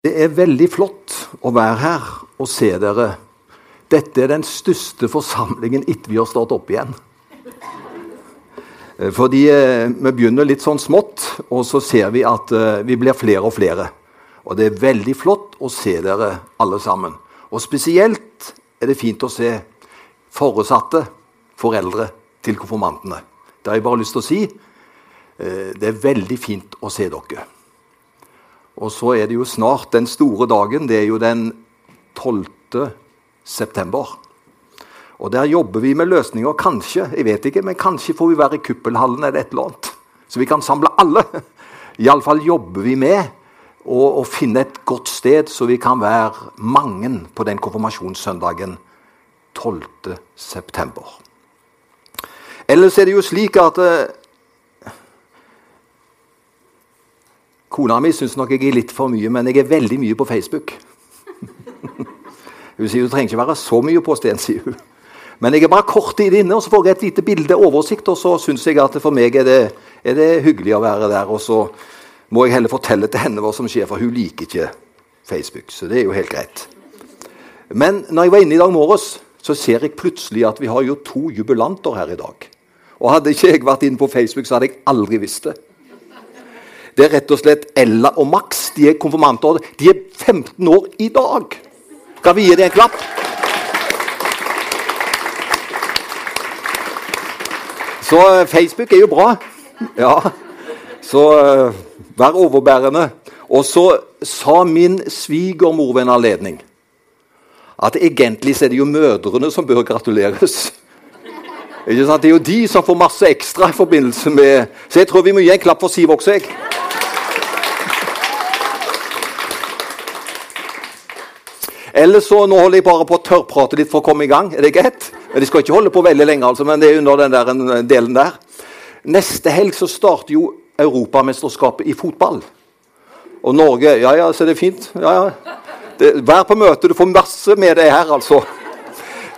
Det er veldig flott å være her og se dere. Dette er den største forsamlingen etter vi har stått opp igjen. Eh, fordi eh, vi begynner litt sånn smått, og så ser vi at eh, vi blir flere og flere. Og det er veldig flott å se dere alle sammen. Og spesielt er det fint å se foresatte foreldre til konfirmantene. Det har jeg bare lyst til å si. Det er veldig fint å se dere. Og så er det jo snart den store dagen. Det er jo den 12. september. Og der jobber vi med løsninger. Kanskje jeg vet ikke, men kanskje får vi være i kuppelhallen eller et eller annet. Så vi kan samle alle. Iallfall jobber vi med å, å, finne et godt sted, så vi kan være mange på den konfirmasjonssøndagen 12. september. Ellers er det jo slik at Kona mi syns nok jeg er litt for mye, men jeg er veldig mye på Facebook. hun sier du trenger ikke være så mye på Sten, sier hun. Men jeg er bare kort tid inne, og så får jeg et lite bilde, oversikt, og så syns jeg at for meg er det, er det, hyggelig å være der. Og så må jeg heller fortelle til henne hva som skjer, for hun liker ikke Facebook. Så det er jo helt greit. Men når jeg var inne i dag morges, så ser jeg plutselig at vi har jo to jubilanter her i dag. Og hadde ikke jeg vært inne på Facebook, så hadde jeg aldri visst det. Det er rett og slett Ella og Max. De er konfirmanter. De er 15 år i dag. Skal vi gi dem en klapp? Så eh, Facebook er jo bra. Ja. Så uh, vær overbærende. Og så sa min svigermor ved en anledning at egentlig så er det jo mødrene som bør gratuleres. Det er jo de som får masse ekstra i forbindelse med Så jeg tror vi må gi en klapp for Siv også. jeg. Eller så Nå holder jeg bare på å tørrprate litt for å komme i gang. Er det greit? De skal ikke holde på veldig lenge, altså, men det er under den der, delen der. Neste helg så starter jo Europamesterskapet i fotball. Og Norge Ja, ja, så det er fint. Ja, ja. Det, vær på møte. Du får masse med deg her, altså.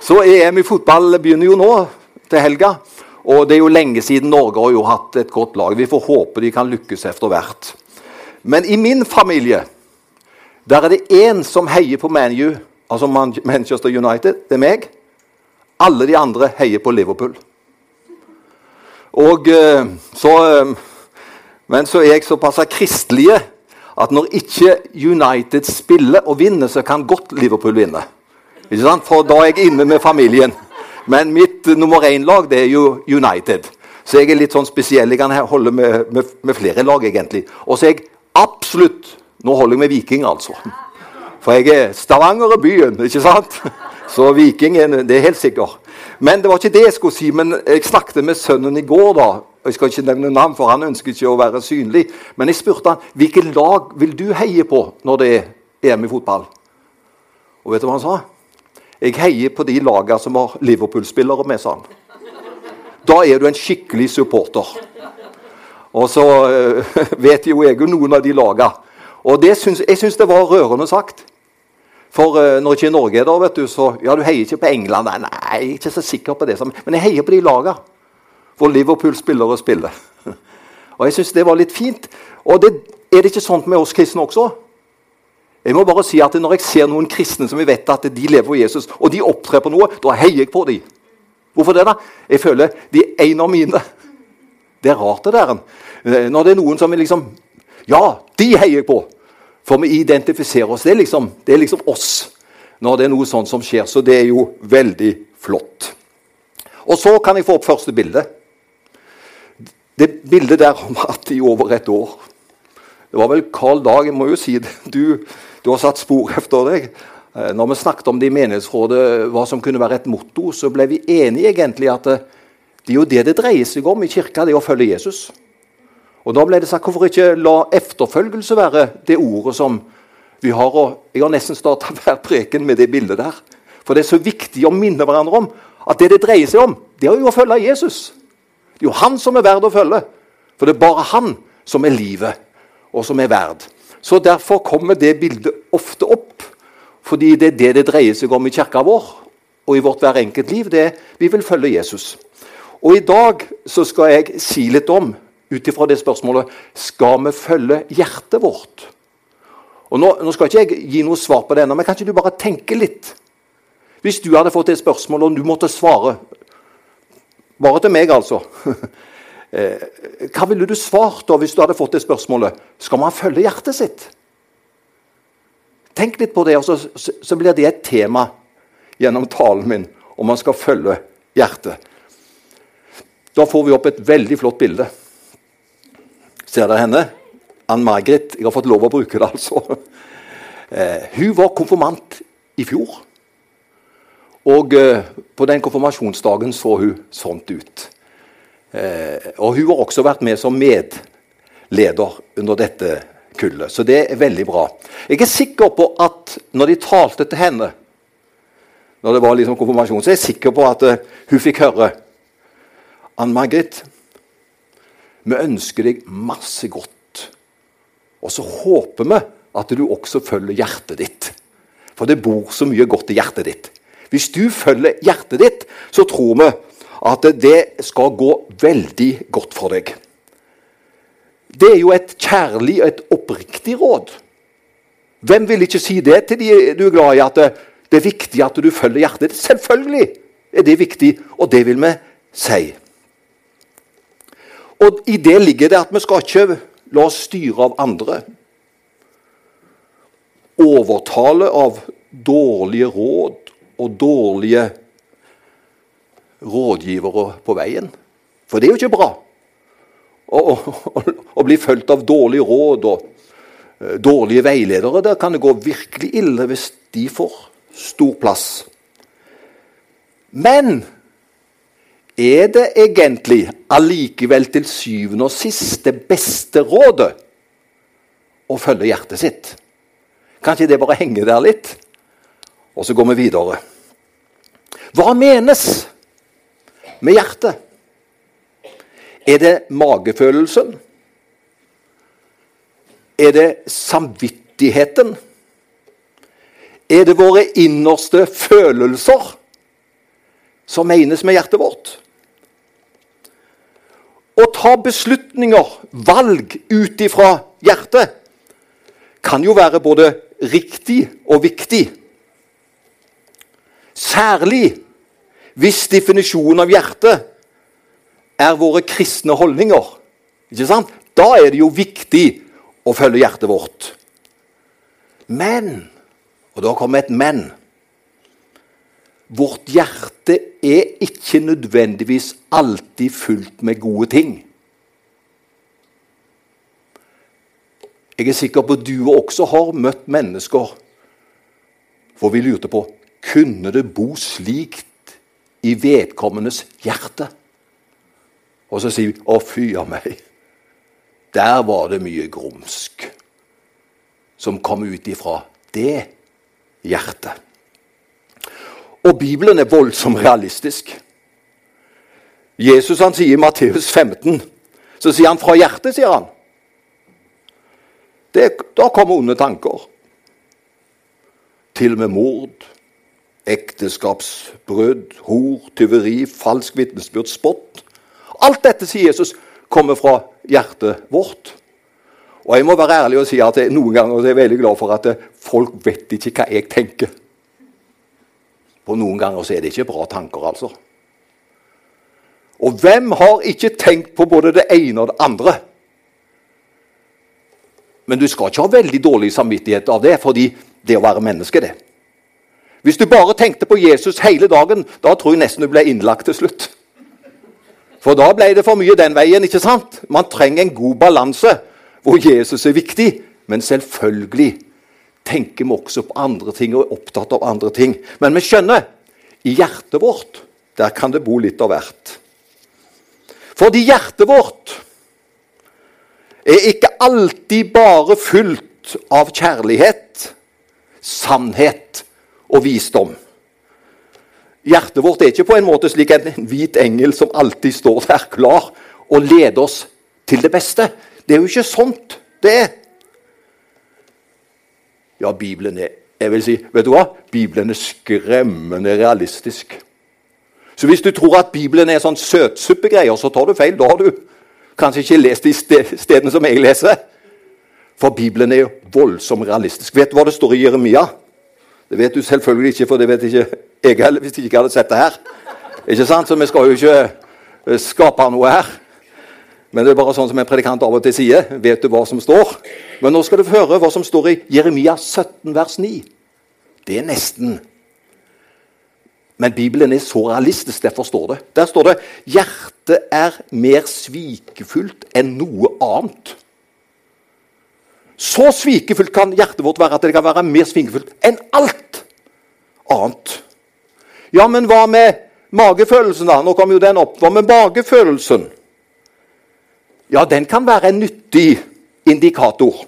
Så EM i fotball begynner jo nå, til helga. Og det er jo lenge siden Norge har jo hatt et godt lag. Vi får håpe de kan lykkes etter hvert. Men i min familie der er det én som heier på ManU, altså Manchester United. Det er meg. Alle de andre heier på Liverpool. Og eh, så eh, Men så er jeg såpass kristelige at når ikke United spiller og vinner, så kan godt Liverpool vinne. Ikke sant? For da er jeg inne med familien. Men mitt nummer én-lag det er jo United. Så jeg er litt sånn spesiell. Jeg kan holde med, med, med flere lag, egentlig. Og så er jeg absolutt nå holder jeg med Viking, altså. For jeg er Stavanger i byen, ikke sant? Så Viking det er helt sikkert. Men det var ikke det jeg skulle si. Men jeg snakket med sønnen i går. da, Jeg skal ikke nevne navn, for han ønsker ikke å være synlig. Men jeg spurte han, hvilket lag vil du heie på når det er EM i fotball. Og vet du hva han sa? Jeg heier på de lagene som har Liverpool-spillere med, sa han. Da er du en skikkelig supporter. Og så øh, vet jo jeg jo noen av de lagene. Og synes, Jeg syns det var rørende sagt. For uh, når ikke Norge er der, vet du, så Ja, du heier ikke på England. Nei, nei, jeg er ikke så sikker på det. Men jeg heier på de lagene hvor Liverpool spiller og spiller. og jeg syns det var litt fint. Og det, er det ikke sånn med oss kristne også? Jeg må bare si at Når jeg ser noen kristne som vi vet at de lever for Jesus, og de opptrer på noe, da heier jeg på dem. Hvorfor det? da? Jeg føler de er en av mine. Det er rart, det der. Eh, når det er noen som liksom ja, de heier jeg på! For vi identifiserer oss. Det er, liksom, det er liksom oss når det er noe sånt som skjer. Så det er jo veldig flott. Og så kan jeg få opp første bilde. Det bildet der har vært i over et år. Det var vel Carl Dag, jeg må jo si det. Du, du har satt spor etter deg. Eh, når vi snakket om det i menighetsrådet, hva som kunne være et motto, så ble vi enige egentlig at det, det er jo det det dreier seg om i kirka, det er å følge Jesus. Og Da ble det sagt hvorfor ikke la efterfølgelse være det ordet som vi har. Og jeg har nesten starta hver preken med det bildet der. For det er så viktig å minne hverandre om at det det dreier seg om, det er jo å følge Jesus. Det er jo han som er verd å følge. For det er bare han som er livet, og som er verd. Så Derfor kommer det bildet ofte opp. Fordi det er det det dreier seg om i kirka vår og i vårt hver enkelt liv. det er Vi vil følge Jesus. Og I dag så skal jeg si litt om ut ifra det spørsmålet skal vi følge hjertet vårt. Og nå, nå skal ikke jeg gi noe svar på det ennå, men kan ikke du bare tenke litt? Hvis du hadde fått det spørsmålet, og du måtte svare Bare til meg, altså. Eh, hva ville du svart da hvis du hadde fått det spørsmålet? Skal man følge hjertet sitt? Tenk litt på det, og så, så blir det et tema gjennom talen min om man skal følge hjertet. Da får vi opp et veldig flott bilde. Ser dere henne? Ann-Margret. Jeg har fått lov å bruke det, altså. Eh, hun var konfirmant i fjor. Og eh, på den konfirmasjonsdagen så hun sånt ut. Eh, og hun har også vært med som medleder under dette kullet. Så det er veldig bra. Jeg er sikker på at når de talte til henne, når det var liksom konfirmasjon, så er jeg sikker på at uh, hun fikk høre Ann Margrit, vi ønsker deg masse godt. Og så håper vi at du også følger hjertet ditt. For det bor så mye godt i hjertet ditt. Hvis du følger hjertet ditt, så tror vi at det skal gå veldig godt for deg. Det er jo et kjærlig og et oppriktig råd. Hvem vil ikke si det til de du er glad i, at det er viktig at du følger hjertet ditt? Selvfølgelig er det viktig, og det vil vi si. Og I det ligger det at vi skal ikke la oss styre av andre. Overtale av dårlige råd og dårlige rådgivere på veien. For det er jo ikke bra å, å, å bli fulgt av dårlige råd og uh, dårlige veiledere. Der kan det gå virkelig ille hvis de får stor plass. Men er det egentlig allikevel til syvende og sist det beste rådet å følge hjertet sitt? Kan ikke det bare henge der litt? Og så går vi videre. Hva menes med hjertet? Er det magefølelsen? Er det samvittigheten? Er det våre innerste følelser som menes med hjertet vårt? Ta beslutninger, valg, ut ifra hjertet kan jo være både riktig og viktig. Særlig hvis definisjonen av hjertet er våre kristne holdninger. Ikke sant? Da er det jo viktig å følge hjertet vårt. Men Og da kommer et men. Vårt hjerte er ikke nødvendigvis alltid fullt med gode ting. Jeg er sikker på at du også har møtt mennesker for vi lurte på kunne det bo slikt i vedkommendes hjerte. Og så sier vi 'Å, fy a meg'. Der var det mye grumsk som kom ut ifra det hjertet. Og Bibelen er voldsomt realistisk. Jesus han sier i Matteus 15 så sier han 'fra hjertet', sier han. Det, da kommer onde tanker. Til og med mord, ekteskapsbrudd, hor, tyveri, falsk vitnesbyrd, spott. Alt dette, sier Jesus, kommer fra hjertet vårt. Og jeg må være ærlig og si at jeg, noen ganger er jeg veldig glad for at folk vet ikke hva jeg tenker. For noen ganger så er det ikke bra tanker, altså. Og hvem har ikke tenkt på både det ene og det andre? Men du skal ikke ha veldig dårlig samvittighet av det, fordi det å være menneske, det. Hvis du bare tenkte på Jesus hele dagen, da tror jeg nesten du ble innlagt til slutt. For da ble det for mye den veien. ikke sant? Man trenger en god balanse hvor Jesus er viktig, men selvfølgelig tenker vi også på andre ting og er opptatt av andre ting. Men vi skjønner i hjertet vårt der kan det bo litt av hvert. Fordi hjertet vårt er ikke alltid bare fullt av kjærlighet, sannhet og visdom. Hjertet vårt er ikke på en måte slik en hvit engel som alltid står der klar og leder oss til det beste. Det er jo ikke sånt det er. Ja, Bibelen er jeg vil si, vet du hva? Bibelen er skremmende realistisk. Så hvis du tror at Bibelen er sånn søtsuppegreier, så tar du feil. Da har du kanskje ikke lest de stedene som jeg leser. For Bibelen er jo voldsomt realistisk. Vet du hva det står i Jeremia? Det vet du selvfølgelig ikke, for det vet ikke jeg heller hvis jeg ikke hadde sett det her. Ikke sant? Så vi skal jo ikke eh, skape noe her. Men det er bare sånn som en predikant av og til sier. Vet du hva som står? Men nå skal du høre hva som står i Jeremia 17, vers 9. Det er nesten Men Bibelen er så realistisk, derfor står det. Der står det 'Hjertet er mer svikefullt enn noe annet'. Så svikefullt kan hjertet vårt være at det kan være mer svikefullt enn alt annet. Ja, men hva med magefølelsen, da? Nå kom jo den opp. Hva med magefølelsen? Ja, den kan være en nyttig indikator.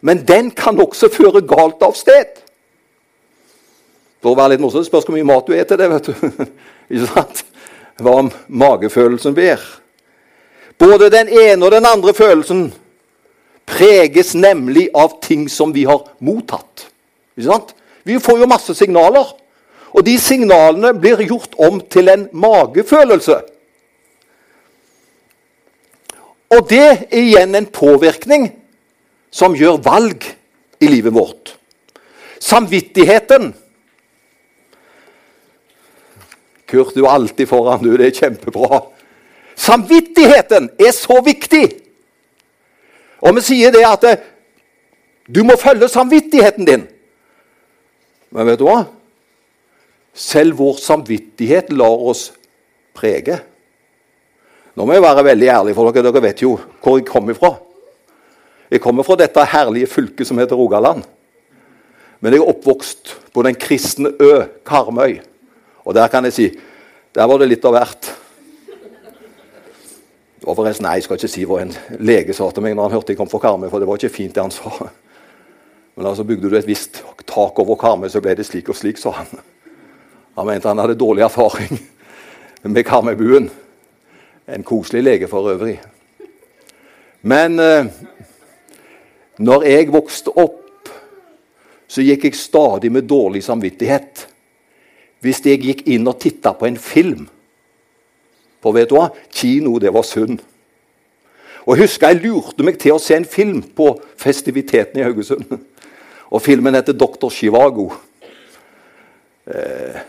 Men den kan også føre galt av sted. For å være litt morsom, spørs hvor mye mat du spiser det. vet du. Ikke sant? Hva om magefølelsen blir? Både den ene og den andre følelsen preges nemlig av ting som vi har mottatt. Ikke sant? Vi får jo masse signaler, og de signalene blir gjort om til en magefølelse. Og det er igjen en påvirkning som gjør valg i livet vårt. Samvittigheten Kurt, du er alltid foran, du. Det er kjempebra. Samvittigheten er så viktig! Og vi sier det at eh, du må følge samvittigheten din. Men vet du hva? Selv vår samvittighet lar oss prege. Nå må jeg være veldig ærlig, for dere, dere vet jo hvor jeg kommer fra. Jeg kommer fra dette herlige fylket som heter Rogaland. Men jeg er oppvokst på den kristne ø Karmøy. Og der kan jeg si der var det litt av hvert. Det var forresten, Nei, jeg skal ikke si hva en lege sa til meg når han hørte jeg kom fra Karmøy, for det var ikke fint, det han sa. Men altså bygde du et visst tak over Karmøy, så ble det slik og slik, sa han. Han mente han hadde dårlig erfaring med Karmøybuen. En koselig lege for øvrig. Men eh, når jeg vokste opp, så gikk jeg stadig med dårlig samvittighet hvis jeg gikk inn og titta på en film. For vet du hva? Kino, det var synd. Og jeg husker jeg lurte meg til å se en film på festiviteten i Haugesund. Og filmen heter 'Doktor Chivago'. Eh,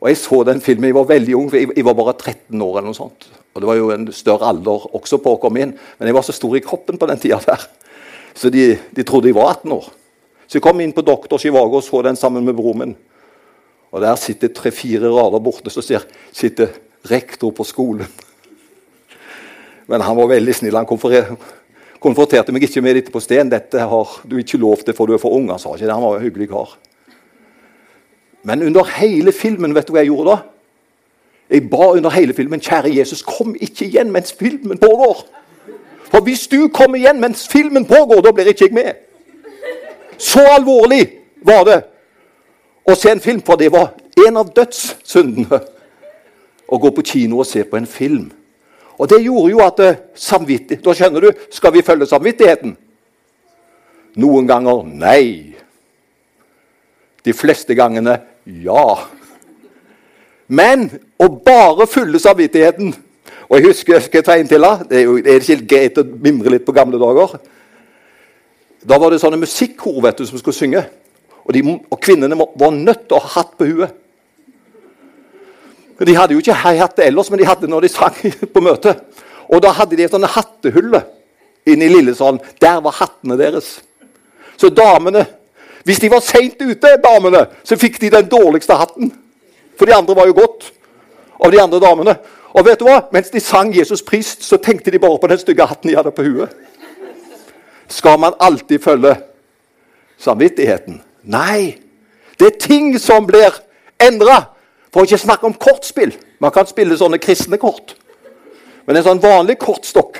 og Jeg så den filmen, jeg var veldig ung, jeg var bare 13 år. eller noe sånt. Og Det var jo en større alder også på å komme inn, men jeg var så stor i kroppen på den tida der. Så de, de, trodde jeg var 18 år. Så jeg kom inn på Doktor Chivago og så den sammen med broren min. Og Der sitter tre-fire rader borte, så sitter rektor på skolen. Men han var veldig snill. Han konfronterte meg ikke med dette på sten. 'Dette har du ikke lov til, for du er for ung.' Han sa ikke det. Han var en hyggelig kar. Men under hele filmen, vet du hva jeg gjorde da? Jeg ba under hele filmen 'Kjære Jesus, kom ikke igjen mens filmen pågår'. For hvis du kommer igjen mens filmen pågår, da blir ikke jeg med. Så alvorlig var det å se en film, for det var en av dødssyndene. Å gå på kino og se på en film. Og det gjorde jo at eh, samvittighet Da skjønner du, skal vi følge samvittigheten? Noen ganger nei. De fleste gangene ja. Men å bare følge samvittigheten Og jeg husker skal jeg ta inn til da? Det er jo det er ikke greit å mimre litt på gamle dager. Da var det sånne musikkor vet du, som skulle synge. Og, de, og kvinnene var nødt til å ha hatt på huet. De hadde jo ikke hatt det ellers, men de hadde når de sang på møtet. Og da hadde de et sånt hattehull inne i lillesalen. Der var hattene deres. Så damene Hvis de var seint ute, damene, så fikk de den dårligste hatten. For de andre var jo godt av de andre damene. Og vet du hva? Mens de sang 'Jesus prist', så tenkte de bare på den stygge hatten de hadde på huet. Skal man alltid følge samvittigheten? Nei. Det er ting som blir endra. For å ikke snakke om kortspill. Man kan spille sånne kristne kort. Men en sånn vanlig kortstokk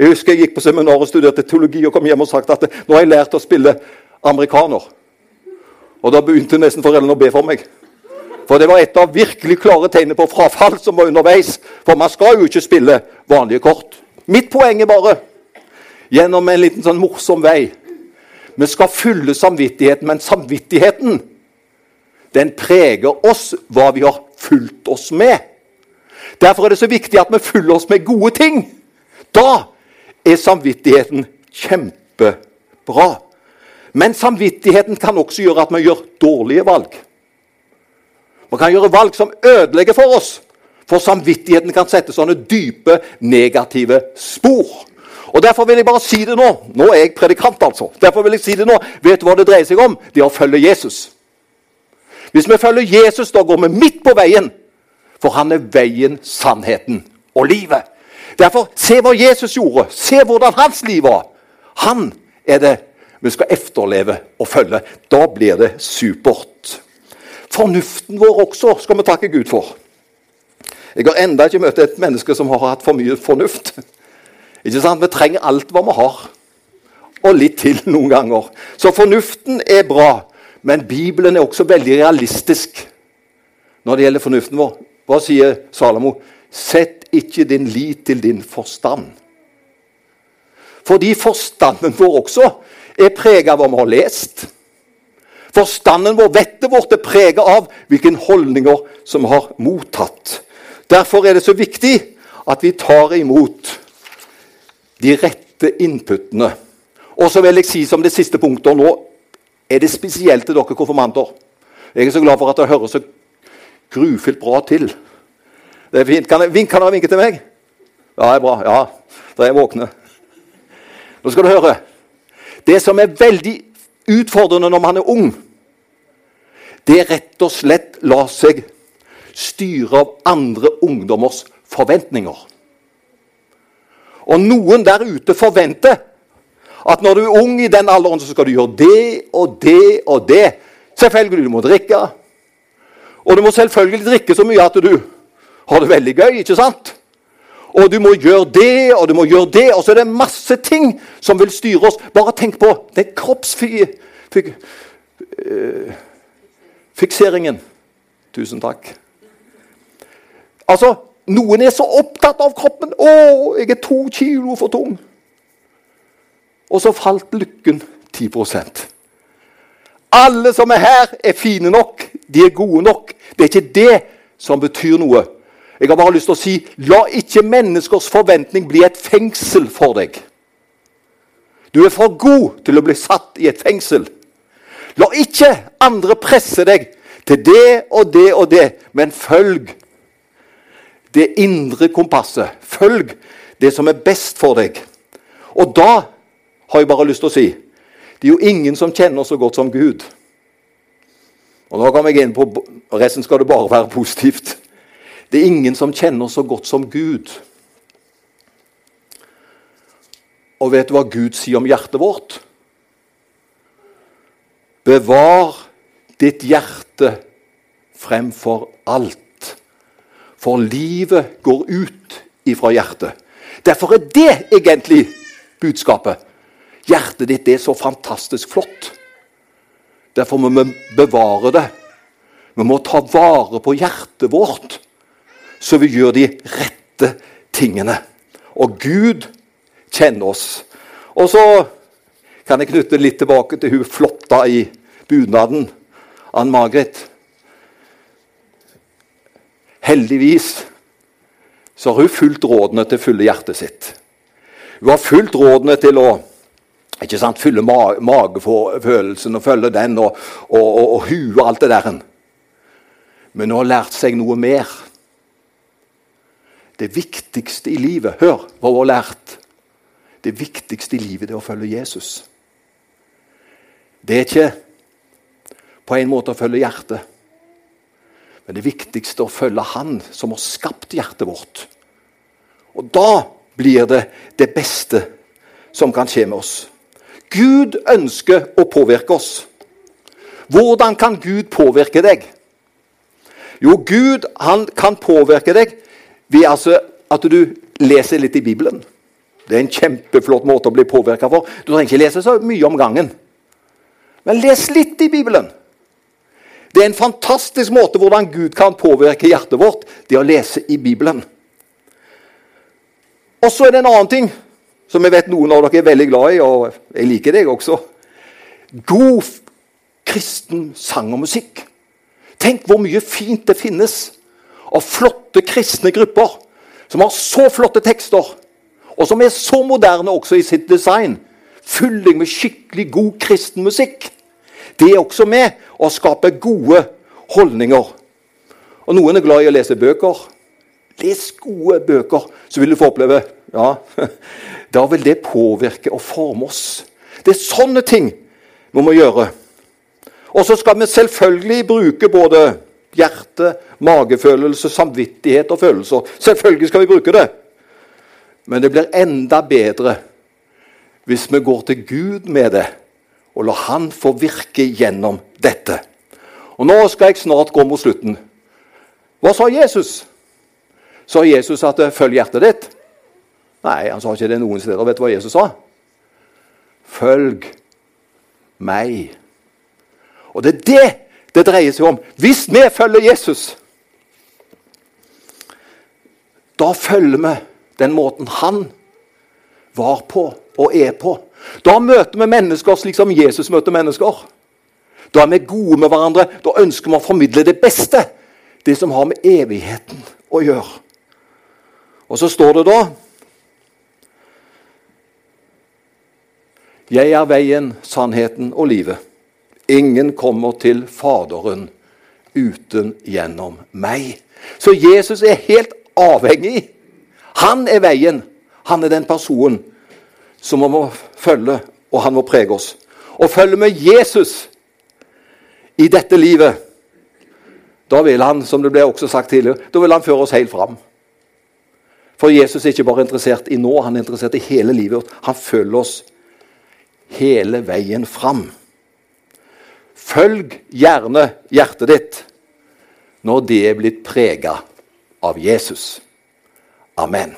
Jeg husker jeg gikk på seminar og studerte teologi og kom hjem og sagt at nå har jeg lært å spille amerikaner. Og da begynte nesten foreldrene å be for meg. For det var et av virkelig klare tegnene på frafall som var underveis. For man skal jo ikke spille vanlige kort. Mitt poeng er bare, gjennom en liten sånn morsom vei Vi skal fylle samvittigheten, men samvittigheten den preger oss, hva vi har fulgt oss med. Derfor er det så viktig at vi fyller oss med gode ting. Da er samvittigheten kjempebra. Men samvittigheten kan også gjøre at vi gjør dårlige valg. Man kan gjøre valg som ødelegger for oss. For samvittigheten kan sette sånne dype, negative spor. Og Derfor vil jeg bare si det nå. Nå er jeg predikant, altså. Derfor vil jeg si det nå. Vet du hva det dreier seg om? Det er å følge Jesus. Hvis vi følger Jesus, da går vi midt på veien. For han er veien, sannheten og livet. Derfor, se hva Jesus gjorde. Se hvordan hans liv var. Han er det vi skal efterleve og følge. Da blir det supert. Fornuften vår også skal vi takke Gud for. Jeg har enda ikke møtt et menneske som har hatt for mye fornuft. Ikke sant? Vi trenger alt hva vi har. Og litt til noen ganger. Så fornuften er bra. Men Bibelen er også veldig realistisk når det gjelder fornuften vår. Hva sier Salomo? Sett ikke din lit til din forstand. Fordi forstanden vår også er prega av hva vi har lest. Forstanden vår, vettet vårt, er prega av hvilke holdninger som vi har mottatt. Derfor er det så viktig at vi tar imot de rette inputene. Og så vil jeg si som det siste punktet nå er det spesielt til dere konfirmanter. Jeg er så glad for at det høres så grufullt bra til. Det er fint. Kan, jeg, kan dere vinke til meg? Ja, det er bra. Ja, dere er våkne. Nå skal du høre. Det som er veldig utfordrende når man er ung, det er rett og slett la seg styre av andre ungdommers forventninger. Og noen der ute forventer at når du er ung i den alderen, så skal du gjøre det og det og det. Selvfølgelig du må drikke. Og du må selvfølgelig drikke så mye at du har det veldig gøy. ikke sant? Og du må gjøre det, og du må gjøre det. Og så er det masse ting som vil styre oss. Bare tenk på den kroppsfikseringen. Uh, Tusen takk. Altså, noen er så opptatt av kroppen. 'Å, jeg er to kilo for tung.' Og så falt lykken 10% Alle som er her, er fine nok. De er gode nok. Det er ikke det som betyr noe. Jeg har bare lyst til å si la ikke menneskers forventning bli et fengsel for deg. Du er for god til å bli satt i et fengsel. La ikke andre presse deg til det og det og det, men følg det indre kompasset. Følg det som er best for deg. Og da har jeg bare lyst til å si det er jo ingen som kjenner så godt som Gud. Og nå kommer jeg inn på, Resten skal det bare være positivt. Det er ingen som kjenner så godt som Gud. Og vet du hva Gud sier om hjertet vårt? Bevar ditt hjerte fremfor alt. For livet går ut ifra hjertet. Derfor er det egentlig budskapet. Hjertet ditt er så fantastisk flott. Derfor må vi bevare det. Vi må ta vare på hjertet vårt, så vi gjør de rette tingene. Og Gud kjenner oss. Og så kan jeg knytte litt tilbake til hun flotta i bunaden, Ann Margret. Heldigvis så har hun fulgt rådene til fulle hjertet sitt. Hun har fulgt rådene til å ikke sant, Fylle ma magefølelsen og følge den og, og, og, og huet og alt det der. Men hun har lært seg noe mer. Det viktigste i livet Hør hva hun har lært. Det viktigste i livet er å følge Jesus. Det er ikke på en måte å følge hjertet. Men det viktigste er å følge Han som har skapt hjertet vårt. Og da blir det det beste som kan skje med oss. Gud ønsker å påvirke oss. Hvordan kan Gud påvirke deg? Jo, Gud han kan påvirke deg ved altså at du leser litt i Bibelen. Det er en kjempeflott måte å bli påvirka for. Du trenger ikke lese så mye om gangen. Men les litt i Bibelen. Det er en fantastisk måte hvordan Gud kan påvirke hjertet vårt. Det å lese i Bibelen. Og så er det en annen ting som jeg vet noen av dere er veldig glad i, og jeg liker deg også. God kristen sang og musikk. Tenk hvor mye fint det finnes av flotte kristne grupper som har så flotte tekster, og som er så moderne også i sitt design. Fylling med skikkelig god kristen musikk. Det er også med å skape gode holdninger. Og Noen er glad i å lese bøker. Les gode bøker, så vil du få oppleve ja, Da vil det påvirke og forme oss. Det er sånne ting vi må gjøre. Og så skal vi selvfølgelig bruke både hjerte, magefølelse, samvittighet og følelser. Selvfølgelig skal vi bruke det. Men det blir enda bedre hvis vi går til Gud med det og lar Han få virke gjennom dette. Og Nå skal jeg snart gå mot slutten. Hva sa Jesus? Sa Jesus at 'følg hjertet ditt'? Nei, han sa ikke det noen steder. Vet du hva Jesus sa? Følg meg. Og det er det det dreier seg om. Hvis vi følger Jesus, da følger vi den måten han var på og er på. Da møter vi mennesker slik som Jesus møter mennesker. Da er vi gode med hverandre. Da ønsker vi å formidle det beste. Det som har med evigheten å gjøre. Og så står det da Jeg er veien, sannheten og livet. Ingen kommer til Faderen uten gjennom meg. Så Jesus er helt avhengig. Han er veien. Han er den personen som vi må følge, og han må prege oss. Og følger vi Jesus i dette livet, da vil han, som det ble også sagt tidligere, da vil han føre oss helt fram. For Jesus er ikke bare interessert i nå, han er interessert i hele livet. Han følger oss hele veien fram. Følg gjerne hjertet ditt når det er blitt prega av Jesus. Amen.